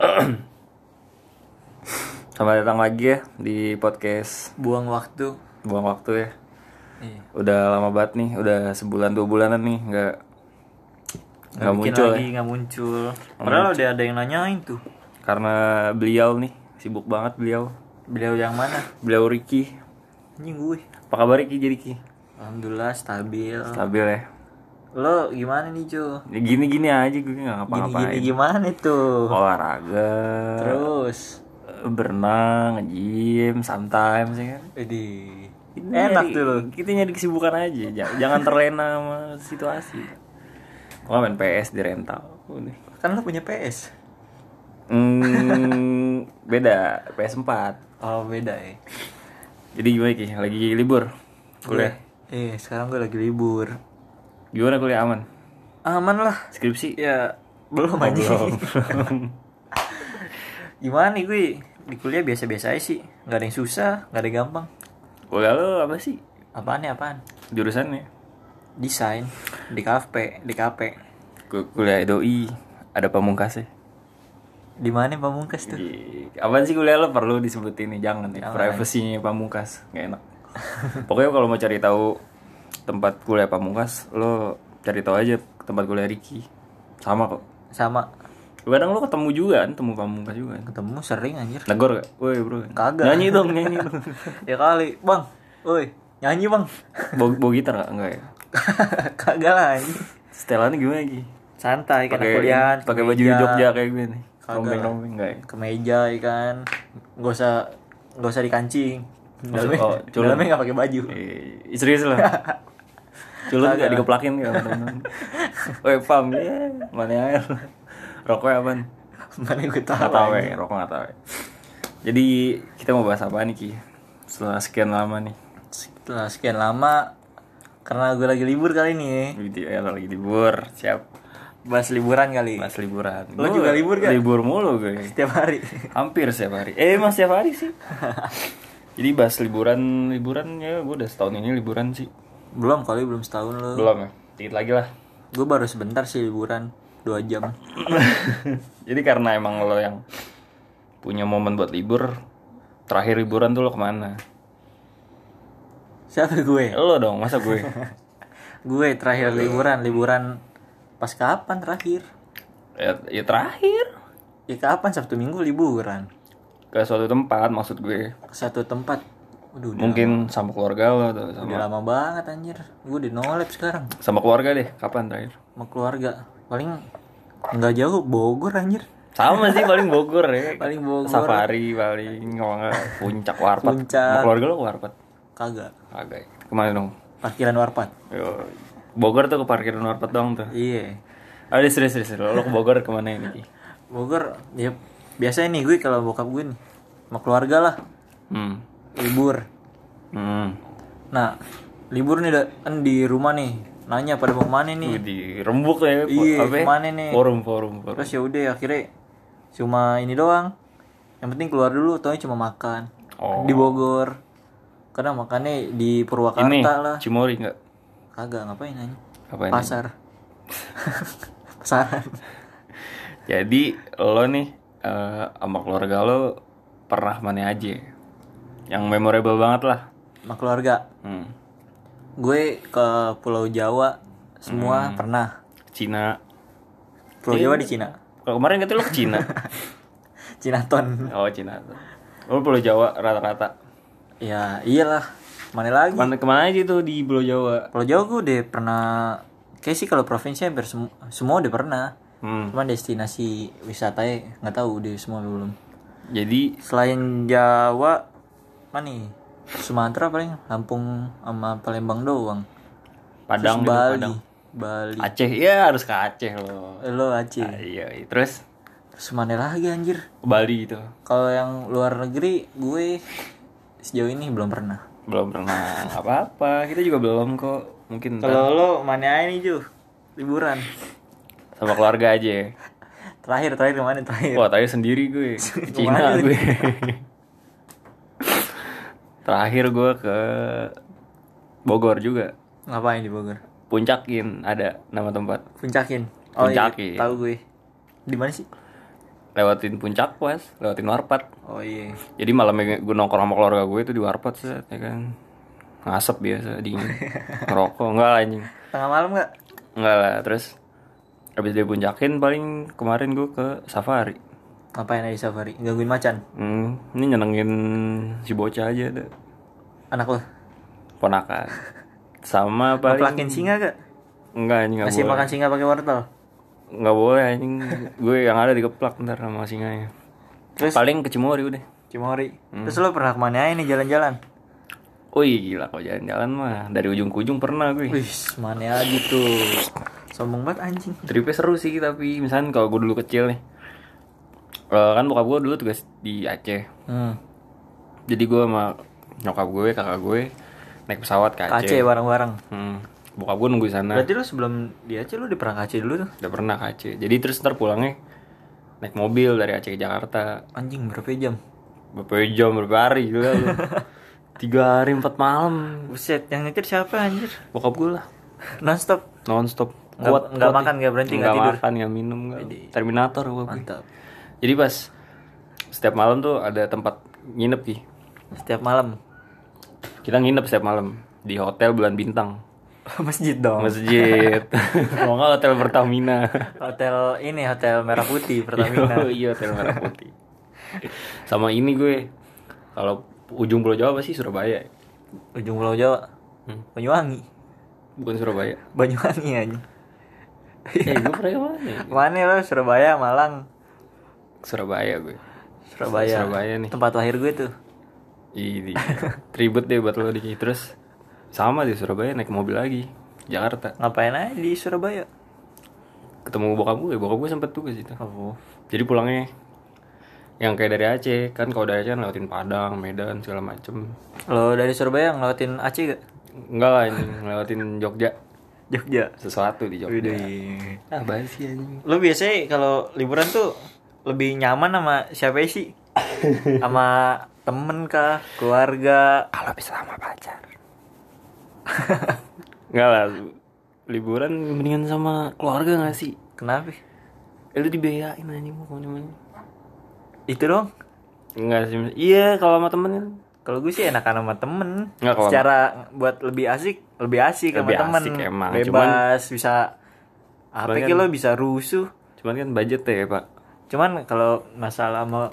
Selamat datang lagi ya di podcast buang waktu. Buang Waktu ya. Iya. Udah lama banget nih, udah sebulan dua bulanan nih nggak nggak muncul lagi ya. nggak muncul. Padahal udah ada yang nanyain tuh. Karena beliau nih sibuk banget beliau. Beliau yang mana? Beliau Ricky. Anjing gue Apa kabar Ricky? Jadi Ki? alhamdulillah stabil. Stabil ya lo gimana nih Jo Ya Gini-gini aja gue nggak gini ngapa-ngapain. Gini gimana tuh Olahraga. Terus? Berenang, nge-gym, sometimes ya kan? Jadi enak nyari- tuh lo. Kita nyari kesibukan aja. Jangan, jangan terlena sama situasi. Gua main PS di rental. Udah. kan lo punya PS Hmm, beda. PS4 oh beda ya. Jadi gimana Ki? Lagi libur? Kuliah? eh sekarang gue lagi libur Gimana kuliah aman? aman lah. Skripsi? ya belum Oh, aja belum. gimana nih gue di kuliah biasa-biasa aja sih. Nggak ada yang susah nggak ada yang gampang. Kuliah lo apa sih? apaan ya apaan? Jurusannya? desain. Di di Ku- Kuliah doi. Ada pamungkasnya? Di mana pamungkas tuh? Ih, Apaan sih kuliah lo? Perlu disebutin nih? Jangan ya, privasinya pamungkas. Gak enak. Pokoknya kalau mau cari tahu tempat kuliah pamungkas Lo cari tahu aja tempat kuliah Ricky Sama kok. Sama. Kadang lo ketemu juga kan, temu pamungkas juga kan? Ketemu sering anjir. Negor gak? Woi bro. Kagak. Nyanyi dong, nyanyi dong. Ya kali bang. Woi nyanyi bang. Bawa, bawa gitar gak? Enggak ya? kagak lah anjing. Setelannya gimana Ki? santai kan kuliah pakai baju Jogja kayak gue nih Rombeng-rombeng enggak ya? kemeja ya kan nggak usah nggak usah dikancing. Dalamnya oh, dalamnya nggak pakai baju. Eh, serius lah. Culun gak dikeplakin gak temen-temen. Woi, pam, ya. Mana air. Rokoknya apaan? mana gue tahu Gak tau ya, rokok gak tau ya. Jadi, kita mau bahas apa nih, Ki? Setelah sekian lama nih. setelah sekian lama karena gue lagi libur kali ini Gitu ya, lagi libur. Siap. bahas liburan kali Bahas liburan. Lo Gua juga libur gak? Libur mulu gue. setiap hari Hampir setiap hari. Eh, emang setiap hari sih. Jadi bahas liburan, liburan ya gue udah setahun ini liburan sih. Belum kali belum setahun lo Belum ya? Dikit lagi lah. gue baru sebentar sih liburan dua jam Jadi karena emang lo yang punya momen buat libur, terakhir liburan tuh lo ke mana? siapa gue Lo dong, masa gue? gue terakhir liburan liburan pas kapan terakhir ya, ya terakhir ya kapan sabtu minggu liburan ke suatu tempat maksud gue. ke satu tempat Waduh, udah, Mungkin sama keluarga lo atau udah sama lama banget anjir gue di nolep sekarang sama keluarga deh. Kapan terakhir? sama keluarga paling nggak jauh Bogor anjir Sama sih paling Bogor ya. paling Bogor Safari paling kalau nggak puncak warpat. Puncak. Sama keluarga lo ke warpat. kagak Kagak. Ke mana dong? parkiran warpat Yo. Bogor tuh ke parkiran warpat dong tuh. iya Ada serius serius. Lo, lo ke Bogor ke mana ini? Bogor ya biasanya nih gue kalau bokap gue nih sama keluarga lah Hmm. Libur. Hmm. nah libur nih kan di rumah nih. Nanya pada mau ke mana nih? Di rembuk ya Iya, ya? ke mana nih? forum forum forum. Terus ya udah akhirnya cuma ini doang. Yang penting keluar dulu taunya cuma makan. Oh. di Bogor. Karena makannya di Purwakarta ini lah. Cimori nggak? Kagak ngapain aja apa ini? Pasar. Pasaran. Jadi lo nih eh, sama keluarga lo pernah mana aja yang memorable banget lah. Sama keluarga. Hmm. gue ke Pulau Jawa semua pernah. Cina. Pulau Jawa di Cina. Kalau kemarin katanya lo ke Cina. Cinaton. Oh Cina lo Pulau Jawa rata-rata. Ya iyalah. Mana lagi? Mana ke mana aja tuh di Pulau Jawa? Pulau Jawa gue udah pernah kayak sih kalau provinsi hampir semu- semua udah pernah. Hmm. cuman destinasi wisatanya nggak tahu udah semua belum. Jadi selain Jawa mana nih Sumatera paling Lampung sama Palembang doang. Padang Terus Bali Padang. Bali. Aceh ya harus ke Aceh lo. Eh, lo Aceh. Ah, iya iya. terus? Terus mana lagi anjir? Bali gitu kalau yang luar negeri gue sejauh ini belum pernah. Belum pernah. Apa-apa. Kita juga belum kok. Mungkin kalau lo mana aja nih Ju? Liburan. Sama keluarga aja. Terakhir terakhir ke mana terakhir? Wah tadi sendiri gue. Cina gue terakhir gue ke Bogor juga. Ngapain di Bogor? Puncakin ada nama tempat. Puncakin? Oh iya Puncakin. tahu gue. Di mana sih? Lewatin puncak pas lewatin warpat. Oh iya. jadi malamnya gue nongkrong sama keluarga gue itu di warpat set, ya kan. Ngasep biasa dingin. Ngerokok enggak lah anjing. Tengah malam nggak? enggak lah terus habis dia puncakin paling kemarin gue ke safari Ngapain aja safari? Gangguin macan? hmm, ini nyenengin si bocah aja deh Anak lo? ponakan sama paling Ngepelakin singa gak? enggak anjing enggak Kasih boleh makan singa pakai wortel? enggak boleh anjing gue yang ada dikeplak ntar sama singanya Terus? paling ke Cimory udah Cimory. Terus lo pernah ke mana aja nih jalan-jalan? Wih gila kok jalan-jalan mah dari ujung ke ujung pernah gue Wih, mana aja tuh. Sombong banget anjing. Tripnya seru sih tapi misalnya kalau gue dulu kecil nih eh, kan bokap gue dulu tugas di Aceh Hmm. jadi gue sama nyokap gue kakak gue naik pesawat ke Aceh, Aceh bareng-bareng. Hmm. bokap gue nunggu di sana Berarti lo sebelum di Aceh lo udah pernah ke Aceh dulu tuh? udah pernah ke Aceh jadi terus ntar pulangnya naik mobil dari Aceh ke Jakarta Anjing berapa jam? berapa jam berapa hari gitu lu tiga hari empat malam Buset, yang nyetir siapa anjir? bokap gue lah Nonstop. non stop Nggak- makan, nggak berhenti, nggak nggak tidur? makan nggak minum nggak Terminator gue Mantap. Jadi pas setiap malam tuh ada tempat nginep ki Setiap malam. kita nginep setiap malam di hotel bulan bintang Masjid dong. masjid mau nggak hotel Pertamina Hotel ini hotel Merah Putih Pertamina. iya hotel merah putih sama ini gue kalau ujung pulau Jawa pasti Surabaya Ujung Pulau Jawa. Hmm. Banyuwangi. bukan Surabaya Banyuwangi aja. eh gue pernah ke mana ya? Mana lo Surabaya, Malang, Surabaya gue Surabaya. Surabaya nih Tempat lahir gue tuh. Ini ribet deh buat lo di terus sama di Surabaya naik mobil lagi Jakarta Ngapain aja di Surabaya? ketemu bokap gue bokap gue sempet tugas itu Oh. jadi pulangnya yang kayak dari Aceh kan kalau dari Aceh kan lewatin Padang Medan segala macem Lo dari Surabaya ngelewatin Aceh gak? enggak lah ini ngelewatin Jogja Jogja. sesuatu di Jogja Widih. ah basi anjing Lo biasanya kalau liburan tuh lebih nyaman sama siapa sih? sama temen kah? Keluarga? kalau bisa sama pacar enggak lah liburan mendingan sama keluarga gak sih Kenapa? eh, lu dibiayain anjing mau ke mana-mana Itu dong. enggak sih iya kalau sama temen kan Kalau gue sih enakan sama temen. Nggak, kalau- Secara buat lebih asik, lebih asik sama Lebih temen. asik emang, Bebas, bisa apa Cuman kan- lo bisa rusuh. cuman kan budget ya pak Cuman kalau masalah sama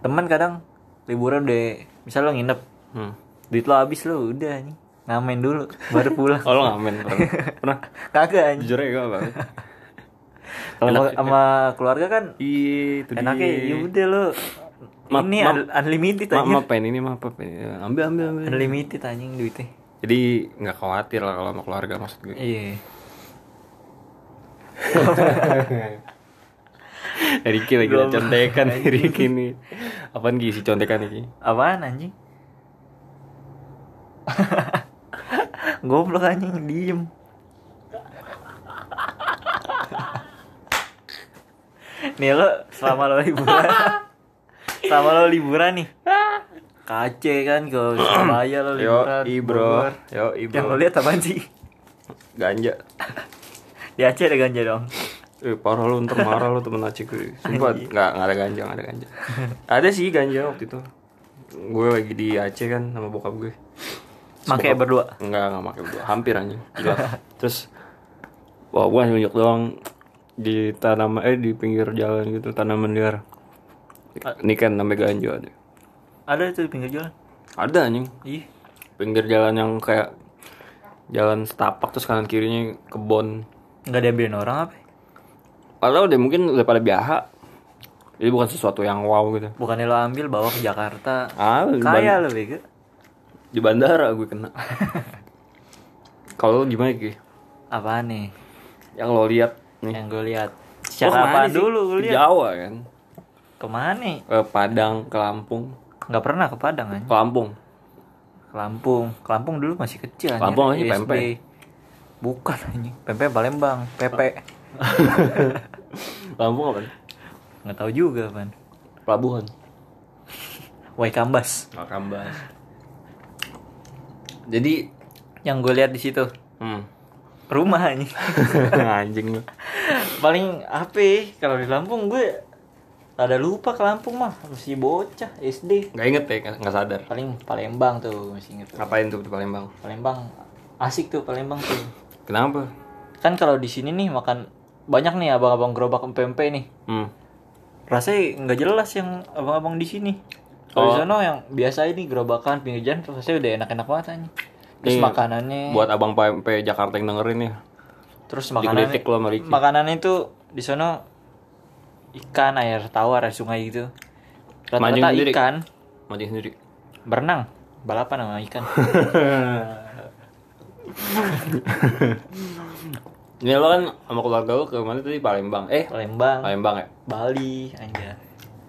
temen kadang liburan deh, misal lo nginep, hmm. duit lo habis lo udah nih ngamen dulu baru pulang. oh lo ngamen pernah Kagak anjing. jujur ya gak apa Kalau sama- keluarga kan iya itu enaknya ya udah lo Ma- ini ma- un- unlimited Ma aja. maaf pen ini maaf pen ambil ambil ambil Unlimited anjing duitnya. jadi nggak khawatir lah kalau sama keluarga maksud gue Iya. Riki lagi ada contekan Riki nih. Apaan Ki si contekan ini? Apaan anjing? Goblok anjing diem. nih lo selama lo liburan. Selama lo liburan nih. Kace kan ke Surabaya lo yo liburan i bro. Bogor. yo i yang lo lihat apaan sih? Ganja. Di Aceh ada ganja dong eh parah lu ntar marah lu temen Aceh gue sumpah nggak nggak ada ganja nggak ada ganja ada sih ganja waktu itu gue lagi di Aceh kan sama bokap gue Make berdua Enggak, enggak pakai berdua. Hampir anjing. Gila. Terus wah gua nunjuk doang di tanaman eh di pinggir jalan gitu tanaman liar. Ini kan namanya ganja ada. ada itu di pinggir jalan Ada anjing. ih Pinggir jalan yang kayak jalan setapak terus kanan kirinya kebon. nggak diambilin orang apa Padahal deh mungkin udah pada biasa. Jadi bukan sesuatu yang wow gitu. bukannya lo ambil bawa ke Jakarta Ah, kaya lo bego di bandara gue kena. Kalau gimana Ki? apaan nih Yang lo lihat nih. yang gue lihat secara ke mana apa sih? dulu gue Ke lihat Jawa kan. ke mana Ke Padang, ke Lampung. nggak pernah ke Padang kan Ke Lampung. ke Lampung ke Lampung dulu masih kecil. Lampung masih pempek. bukan anjing pempek Palembang pepe Lampung apa? nggak tahu juga pan Pelabuhan. Waikambas Makambas. Jadi, yang gue lihat di situ hmm. rumah anjing anjing lu. paling apa kalau di Lampung gue ada lupa ke Lampung mah masih bocah SD Gak inget ya, nggak- nggak sadar. paling Palembang tuh masih inget tuh. Ngapain tuh di Palembang? Palembang asik tuh Palembang tuh Kenapa? kan kalau di sini nih makan banyak nih abang-abang gerobak pempek nih Hmm. rasanya nggak jelas yang abang-abang di sini kalau di Oh. sono yang biasa ini gerobakan pinggir jalan rasanya udah enak-enak banget aja terus Nih, makanannya Buat abang PMP Jakarta yang dengerin ya. terus makanannya lo makanannya itu di sono ikan air tawar air sungai gitu rata-rata sendiri? ikan Mancing sendiri. berenang balapan sama ikan Ini lo kan sama keluarga lo ke mana tadi Palembang. Eh, Palembang Palembang ya. Bali aja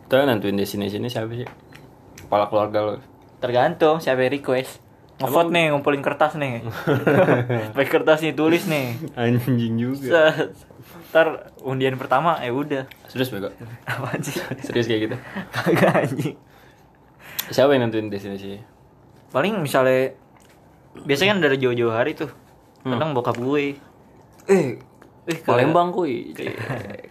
Itu yang nentuin destinasi siapa sih? Kepala keluarga lo. tergantung siapa yang request ngevote nih ngumpulin kertas nih pakai kertas nih tulis nih Anjing juga. Ntar undian pertama ya udah Serius bego. apaan sih Serius kayak gitu. kagak anjing Siapa yang nentuin destinasi? paling misalnya biasanya kan dari jauh-jauh hari tuh kadang bokap gue Eh, eh Palembang kuy.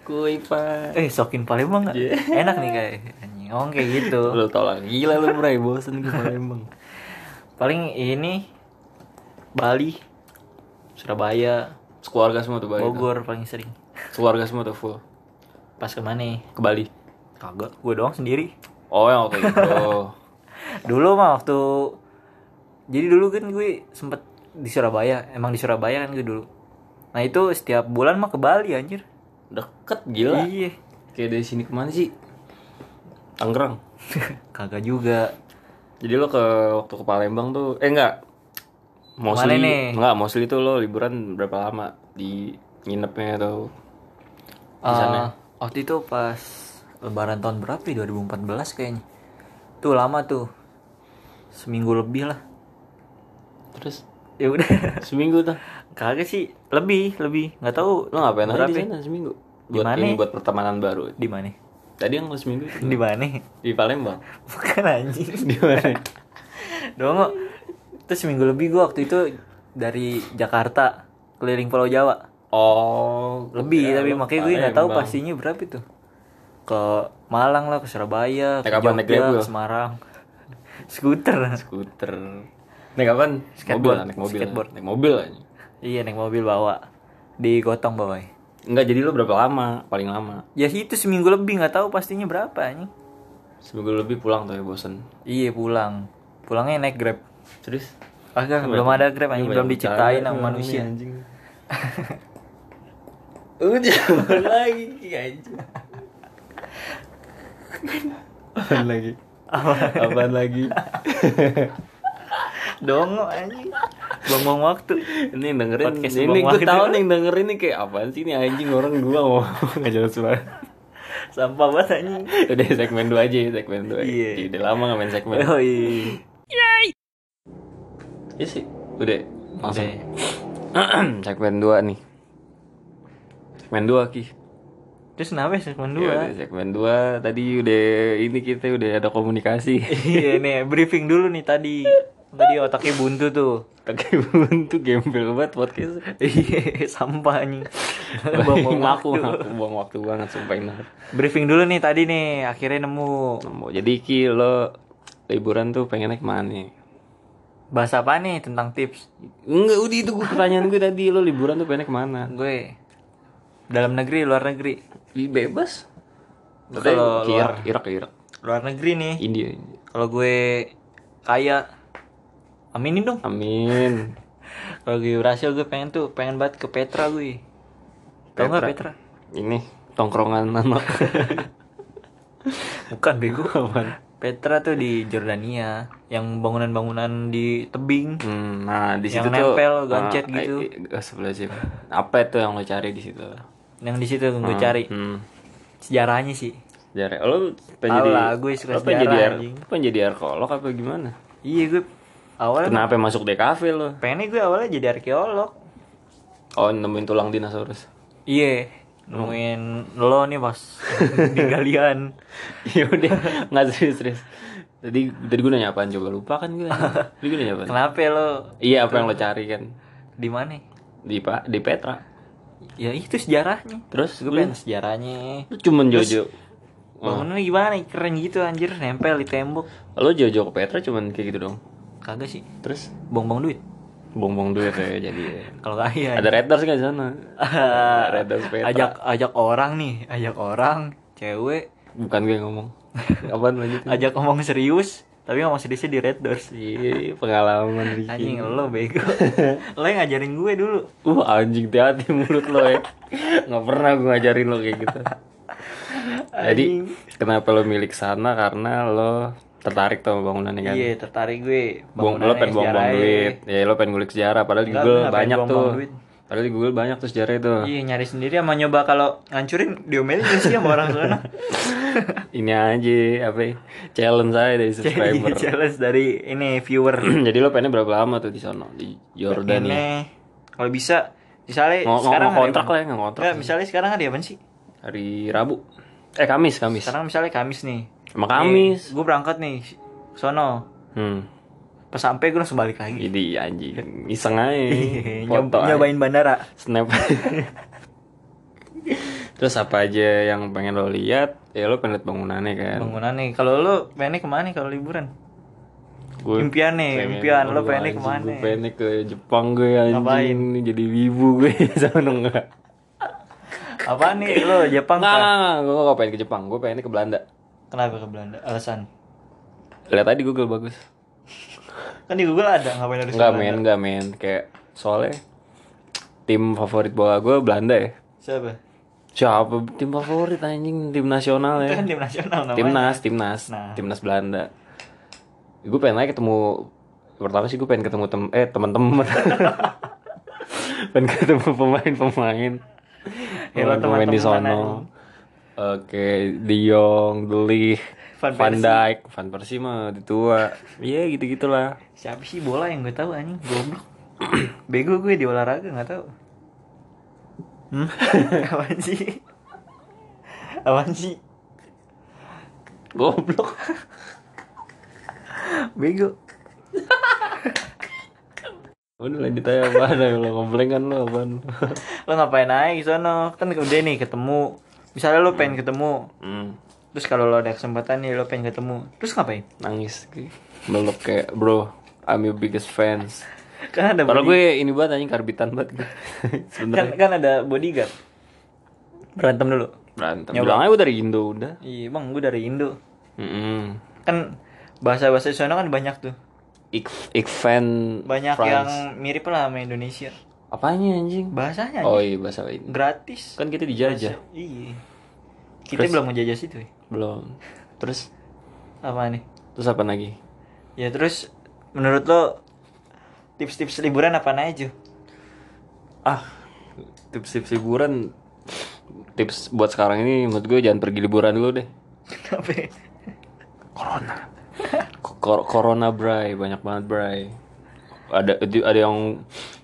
kuy pak. eh sokin Palembang nggak enak nih kayak anjing oh kayak gitu Lo tau lah, gila lu bray, bosen ke Palembang. paling ini Bali Surabaya Sekeluarga semua tuh balik. Bogor paling sering Sekeluarga semua tuh full. pas ke mana Ke Bali. kagak gue doang sendiri Oh yang waktu itu. dulu mah waktu jadi dulu kan gue sempet di Surabaya emang di Surabaya kan gue dulu nah itu setiap bulan mah ke Bali anjir Deket gila. iya Kayak dari sini ke mana sih? Tangerang. kagak juga Jadi lo ke waktu ke Palembang tuh, eh enggak. Ke mana Mostly, nih? enggak, mostly tuh lo liburan berapa lama di nginepnya atau di Eh, sana? waktu itu pas lebaran tahun berapa ya 2014 kayaknya tuh lama tuh seminggu lebih lah Terus ya udah seminggu tuh. Kagak sih lebih lebih nggak tahu Lo ngapain di berapa ya? sana seminggu? Buat mana? ini buat pertemanan baru. di mana Tadi yang lo seminggu itu di mana di Palembang. bukan anjing Di mana? Dongo. Terus seminggu lebih gua waktu itu dari Jakarta keliling Pulau Jawa. Oh, Lebih ya, tapi makanya gue nggak tahu pastinya berapa itu. Ke Malang lah, ke Surabaya, ke Jogja, ke? Semarang. Skuter. Skuter. Naik kapan? Skateboard. Mobil, naik mobil. Skateboard. Naik mobil aja. Iya, naik mobil bawa. Di Gotong bawa. Enggak, jadi lo berapa lama? Paling lama. Ya itu seminggu lebih nggak tahu pastinya berapa nih. Seminggu lebih pulang tuh ya bosen. Iya pulang. Pulangnya naik Grab. Terus? Agak belum ada Grab anjing, belum diciptain sama manusia. Anjing. Udah lagi anjing. Apaan lagi? Apaan lagi? Dongo anjing. Buang-buang waktu. Ini dengerin Podcast ini gue tahu nih yang dengerin ini kayak apaan sih ini anjing orang gua mau nggak jelas banget. Sampah banget anjing. Udah segmen 2 aja ya, segmen 2 Iya. Udah lama gak main segmen Oh iya. Iya sih Udah Langsung. Segmen 2 nih Segmen 2 Ki Terus kenapa ya segmen Ya dua? udah, Segmen 2 Tadi udah Ini kita udah ada komunikasi iya nih briefing dulu nih tadi. Tadi otaknya buntu tuh. Pakai buntu gembel banget podcast Iya, sampah anjing. Buang waktu. Aku buang waktu banget Sumpah ini Briefing dulu nih tadi nih, akhirnya nemu. Mau Jadi Ki lo Liburan tuh pengennya ke mana nih? Bahas apa nih tentang tips? Enggak udah itu gue pertanyaan gue tadi Lo liburan tuh pengennya ke mana? Gue dalam negeri, luar negeri. Bebas Kalau Irak, luar- Irak, Irak Luar negeri nih. India Kalau gue kaya aminin dong. Amin Kalau gue berhasil gue pengen tuh, pengen banget ke Petra gue. Tau nggak Petra? Ini tongkrongan anak Bukan bego. Petra tuh di Jordania, yang bangunan-bangunan di tebing. Hmm, nah di situ Yang tuh nempel, gancet ah, gitu. eh, sebelah sih. Apa itu yang lo cari di situ? Yang di situ gue cari Hmm. sejarahnya sih. Sejarah. Lo pengen Tahu jadi lah, gue suka lo pengen sejarah, jadi ar- pengen jadi arkeolog apa gimana? Iya gue awalnya Kenapa masuk DKV lo? pengennya gue awalnya jadi arkeolog. Oh, nemuin tulang dinosaurus. Iya, nemuin lo nih pas di galian. ya udah, nggak serius serius. Tadi tadi gue nanya apaan coba lupa kan gue. Tadi gue nanya apaan? Kenapa lo Iya, apa yang lo cari kan? di mana? Di Pak di Petra. ya itu sejarahnya Terus gue pengen sejarahnya lu cuman jojo. bangunannya gimana keren gitu anjir nempel di tembok Lo jojo ke Petra cuman kayak gitu dong. Kagak sih Terus bong-bong duit bong-bong duit ya jadi. kalau kaya Ada Red Doors nggak di sana? Red Doors Petra. ajak ajak orang nih ajak orang cewek Bukan gue ngomong. Apaan lanjutin? ajak ngomong serius tapi ngomong seriusnya di Red Doors Iya, pengalaman Ricky. anjing lo bego lo yang ngajarin gue dulu Uh anjing hati-hati mulut lo ya Gak pernah gue ngajarin lo kayak gitu Jadi kenapa lo milik sana karena lo tertarik tuh sama bangunannya kan? Iya tertarik gue Buang, lo pengen buang-buang duit. Ya lo pengen ngulik sejarah Padahal di Google pengen banyak tuh. buang-buang duit. Padahal di Google banyak tuh sejarah itu. Iya nyari sendiri sama nyoba kalau ngancurin diomelin sih sama orang sana? Ini aja apa ya, Challenge aja dari subscriber. Jadi challenge dari ini viewer. Jadi lo pengennya berapa lama tuh di sana Di Jordan ya ini kalau bisa misalnya Ngo- sekarang apa? lah ya Nggak, misalnya sekarang hari apa sih? Hari Rabu. Eh Kamis Kamis. Sekarang misalnya Kamis nih Sama Kamis. Gue berangkat nih sono. Hmm. Pas sampai gue langsung balik lagi. Jadi anjing. Iseng aja. Nyob- nyobain bandara. Snap. Terus apa aja yang pengen lo lihat? Ya lo pengen lihat bangunannya kan? Bangunan nih. Kalau lo pengennya ke mana nih kalau liburan? Gue impian nih impian. Lo pengennya ke mana gue pengen ke Jepang gue anjing. Ngapain? Jadi wibu gue sama enggak apa nih? Lo Jepang enggak, gue gak pengen ke Jepang, gue pengen ke Belanda kenapa ke Belanda? Alasan? Lihat aja di Google bagus. Kan di Google ada ngapain harus Enggak Belanda? men, enggak men. Kayak soalnya Tim favorit bola gue Belanda ya. Siapa? Siapa? Tim favorit anjing, tim nasional itu ya. kan tim nasional namanya. Timnas timnas. Nah. timnas Belanda. Gue pengen aja ketemu pertama sih gue pengen ketemu tem eh teman-teman pengen ketemu pemain-pemain. Ya, lo pemain di teman-teman sono oke De Jong, De Ligt, Van Van. Dijk, Van Persie mah di tua. Iya gitu gitulah siapa sih bola yang gue tahu anjing? Goblok. Bego gue di olahraga nggak tahu. Hmm? apaan sih? Apaan sih? Goblok. Bego. Udah lanjut aja apaan? Lo komplain kan lo apaan? Lo ngapain di sono? Kan udah nih ketemu misalnya lo pengen ketemu. Hmm, terus kalau lo ada kesempatan nih lo pengen ketemu. Terus ngapain? Nangis. Meluk kayak bro I'm your biggest fans. Kan ada Kalau gue ini banget anjing karbitan banget gue. kan, kan ada bodyguard. Berantem dulu. Berantem. Nyoba. Bilang aja gue dari Indo udah. iya bang gue dari Indo. Mm kan bahasa bahasa sana kan banyak tuh. Ik, ik fan banyak France. yang mirip lah sama Indonesia Apanya anjing? bahasanya Oh aja. iya bahasa lain. gratis Kan kita dijajah. iya kita Terus? belum ngejajah situ ya. Belum. Terus apa nih terus apa lagi? ya terus menurut lo tips-tips liburan apa aja Ah, tips-tips liburan tips buat sekarang ini menurut gue jangan pergi liburan dulu deh. apa ya? Corona. Corona bray, banyak banget bray. Ada ada yang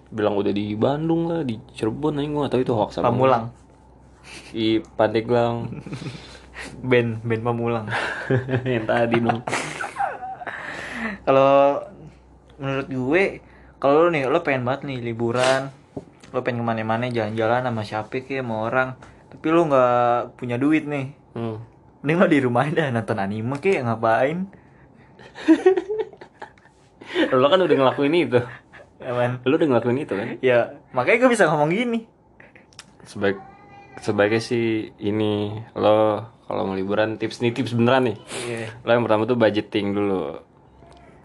bilang udah di Bandung lah, di Cirebon aja gue gak tahu itu hoax apa. Pamulang Di Pandeglang. band band Pamulang yang tadi dong. kalau menurut gue kalau lo nih lo pengen banget nih liburan lo pengen ke mana-mana jalan-jalan sama siapa kayak sama orang tapi lo nggak punya duit nih Hmm. mending lo di rumah aja nonton anime kayak ngapain Lo kan udah ngelakuin itu. Aman. Lo udah ngelakuin itu kan? ya makanya gue bisa ngomong gini Sebaik sebaiknya sih ini lo kalau mau liburan tips nih tips beneran nih. Iya. Lo yang pertama tuh budgeting dulu.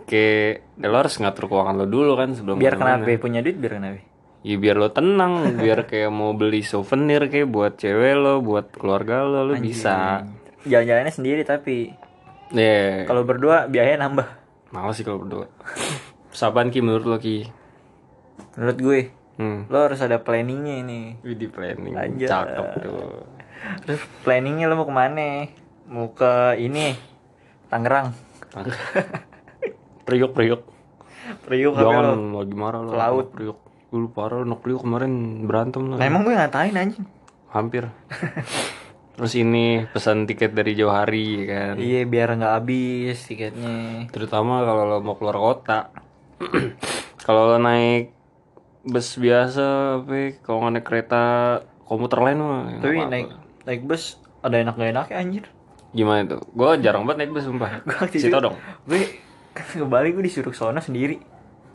Oke, ya lo harus ngatur keuangan lo dulu kan sebelum biar kenapa punya duit biar kenapa Ya biar lo tenang, biar kayak mau beli souvenir kayak buat cewek lo, buat keluarga lo, lo bisa. jalan-jalannya sendiri tapi Ya, kalau berdua biayanya nambah males sih kalau berdua. Saban Ki menurut lo Ki? Menurut gue Hmm. lo harus ada planningnya ini Widih planning, Anjay. cakep tuh. terus planningnya lo mau ke mana mau ke ini Tangerang Priuk, priuk. Priuk Jangan lo lagi marah lo. Laut. Priuk. Dulu parah anak Priuk kemarin berantem Nah lah. emang gue ngatain anjing Hampir. Terus ini pesan tiket dari jauh hari kan. Iya biar nggak habis tiketnya Terutama kalau lo mau keluar kota. kalau lo naik bus biasa apa kalau nggak naik kereta komuter lain mah Tapi apa-apa. naik naik bus ada enak gak enaknya anjir. gimana tuh gue jarang banget naik bus sumpah itu- tau dong Gue ke Bali gue disuruh ke sono sendiri.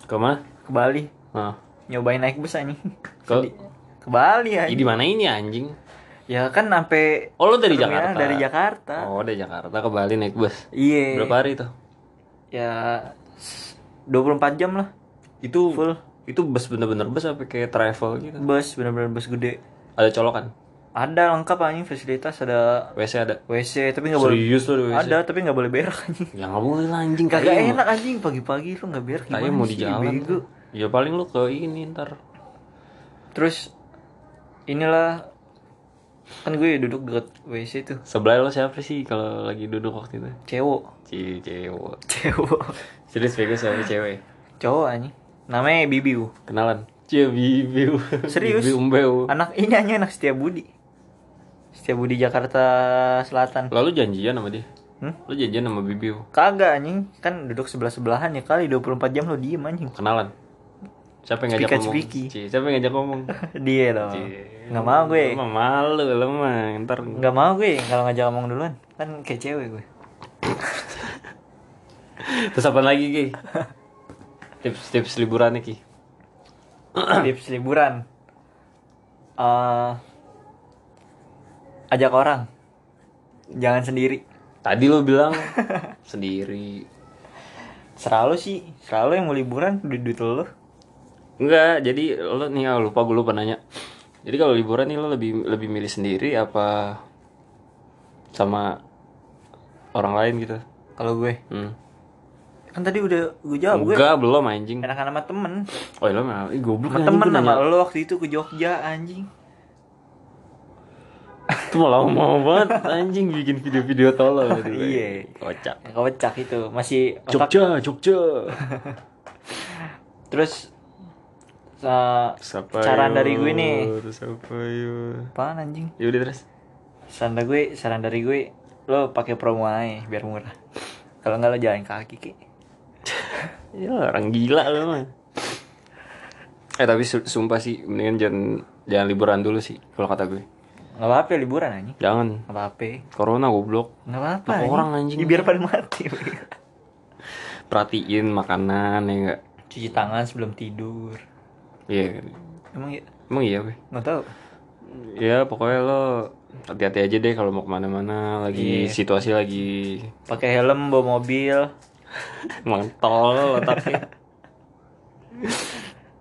ke mana Ke Bali. nah Nyobain naik bus anjing. ke Sendi- Ke Bali anjing. di mana ini anjing Ya kan sampai oh lo dari Jakarta Dari Jakarta. oh dari Jakarta ke Bali naik bus Iya. berapa hari tuh Ya s- 24 jam lah. itu Full. Itu bus bener-bener bus apa kayak travel gitu? Bus bener-bener bus gede. ada colokan? Ada lengkap anjing fasilitas ada WC ada? WC tapi nggak boleh serius lo ada WC ada tapi nggak boleh berak anjing. ya nggak boleh lah anjing Kagak enak anjing pagi-pagi lu nggak berak gimana mau di jalan bego. Ya paling lu ke ini ntar. Terus inilah kan gue duduk deket WC tuh. Sebelah lo siapa sih kalau lagi duduk waktu itu? cewek. Ci- Cewek. Cewek. Serius bego siapa? Cewek? cowok anjing namanya Bibiu Kenalan? Cie bibiu Serius? Bibiu umbeu anak ini hanya anak setia Budi setia Budi Jakarta Selatan Lalu janjian sama dia? Hmm? Lu janjian sama bibiu? kagak anjing kan duduk sebelah sebelahan ya kali 24 jam lo diem anjing Kenalan? Siapa yang ngajak ngomong? spiki. Ci, Siapa yang ngajak ngomong? dia dong Cie. nggak mau gue Lu malu lu mah Ntar nggak mau gue kalau ngajak ngomong duluan kan kayak cewek gue Terus apa lagi Ki? Tips-tips liburan nih Ki. Tips liburan. Eh, ajak orang. Jangan sendiri. Tadi lu bilang sendiri. Selalu sih. Selalu yang mau liburan duit duit lo Enggak, jadi lo nih ah, lupa gue lupa nanya. Jadi kalau liburan nih lo lebih lebih milih sendiri apa sama orang lain gitu? kalau gue? Hmm. Kan tadi udah gue jawab gue Enggak, belum anjing. enakan sama temen Oh, lo mah ih goblok sama anjing, temen sama lo waktu itu ke Jogja anjing Itu malah mau banget anjing bikin video-video tolol gitu. Iya. Kocak. yang kocak itu masih otak Jogja, Jogja. terus uh, Siapa Saran dari gue nih. Terus apa yuk? apaan anjing Ya udah terus. saran dari gue saran dari gue lo pakai promo aja biar murah kalau nggak lo jalan kaki ki Ya orang gila lo mah. Eh tapi su- sumpah sih mendingan jangan jangan liburan dulu sih kalau kata gue. nggak apa-apa liburan anjing Jangan. nggak apa-apa Corona goblok. nggak apa-apa orang anjing. Ya, biar pada mati Perhatiin makanan ya enggak? cuci tangan sebelum tidur Iya. emang ya Emang iya, gue. nggak tahu Ya pokoknya lo hati-hati aja deh kalau mau ke mana-mana lagi Iya. situasi lagi pakai helm bawa mobil mantol otaknya.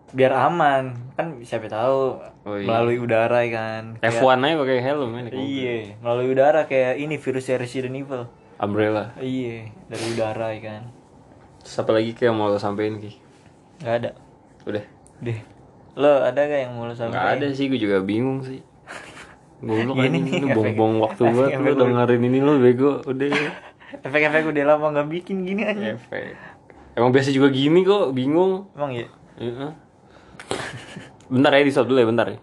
biar aman kan siapa tahu Oh, iya. melalui udara ya kan Kayak- F1 aja pakai helm ya. iya melalui udara kayak ini virusnya Resident Evil Umbrella. iya dari udara ya kan Terus apa lagi kayak mau lo sampein Ki? nggak ada Udah. deh lo ada gak yang mau lo Nggak sampaikan ada sih, gue juga bingung sih. Goblok Ini ini, nih, ini efek- bong-bong waktu banget lo dengerin ini lo bego, udah efek-efek udah lama gak bikin gini aja. Efek. Emang biasa juga gini kok bingung. Emang iya? iya. Bentar ya di dulu ya bentar ya.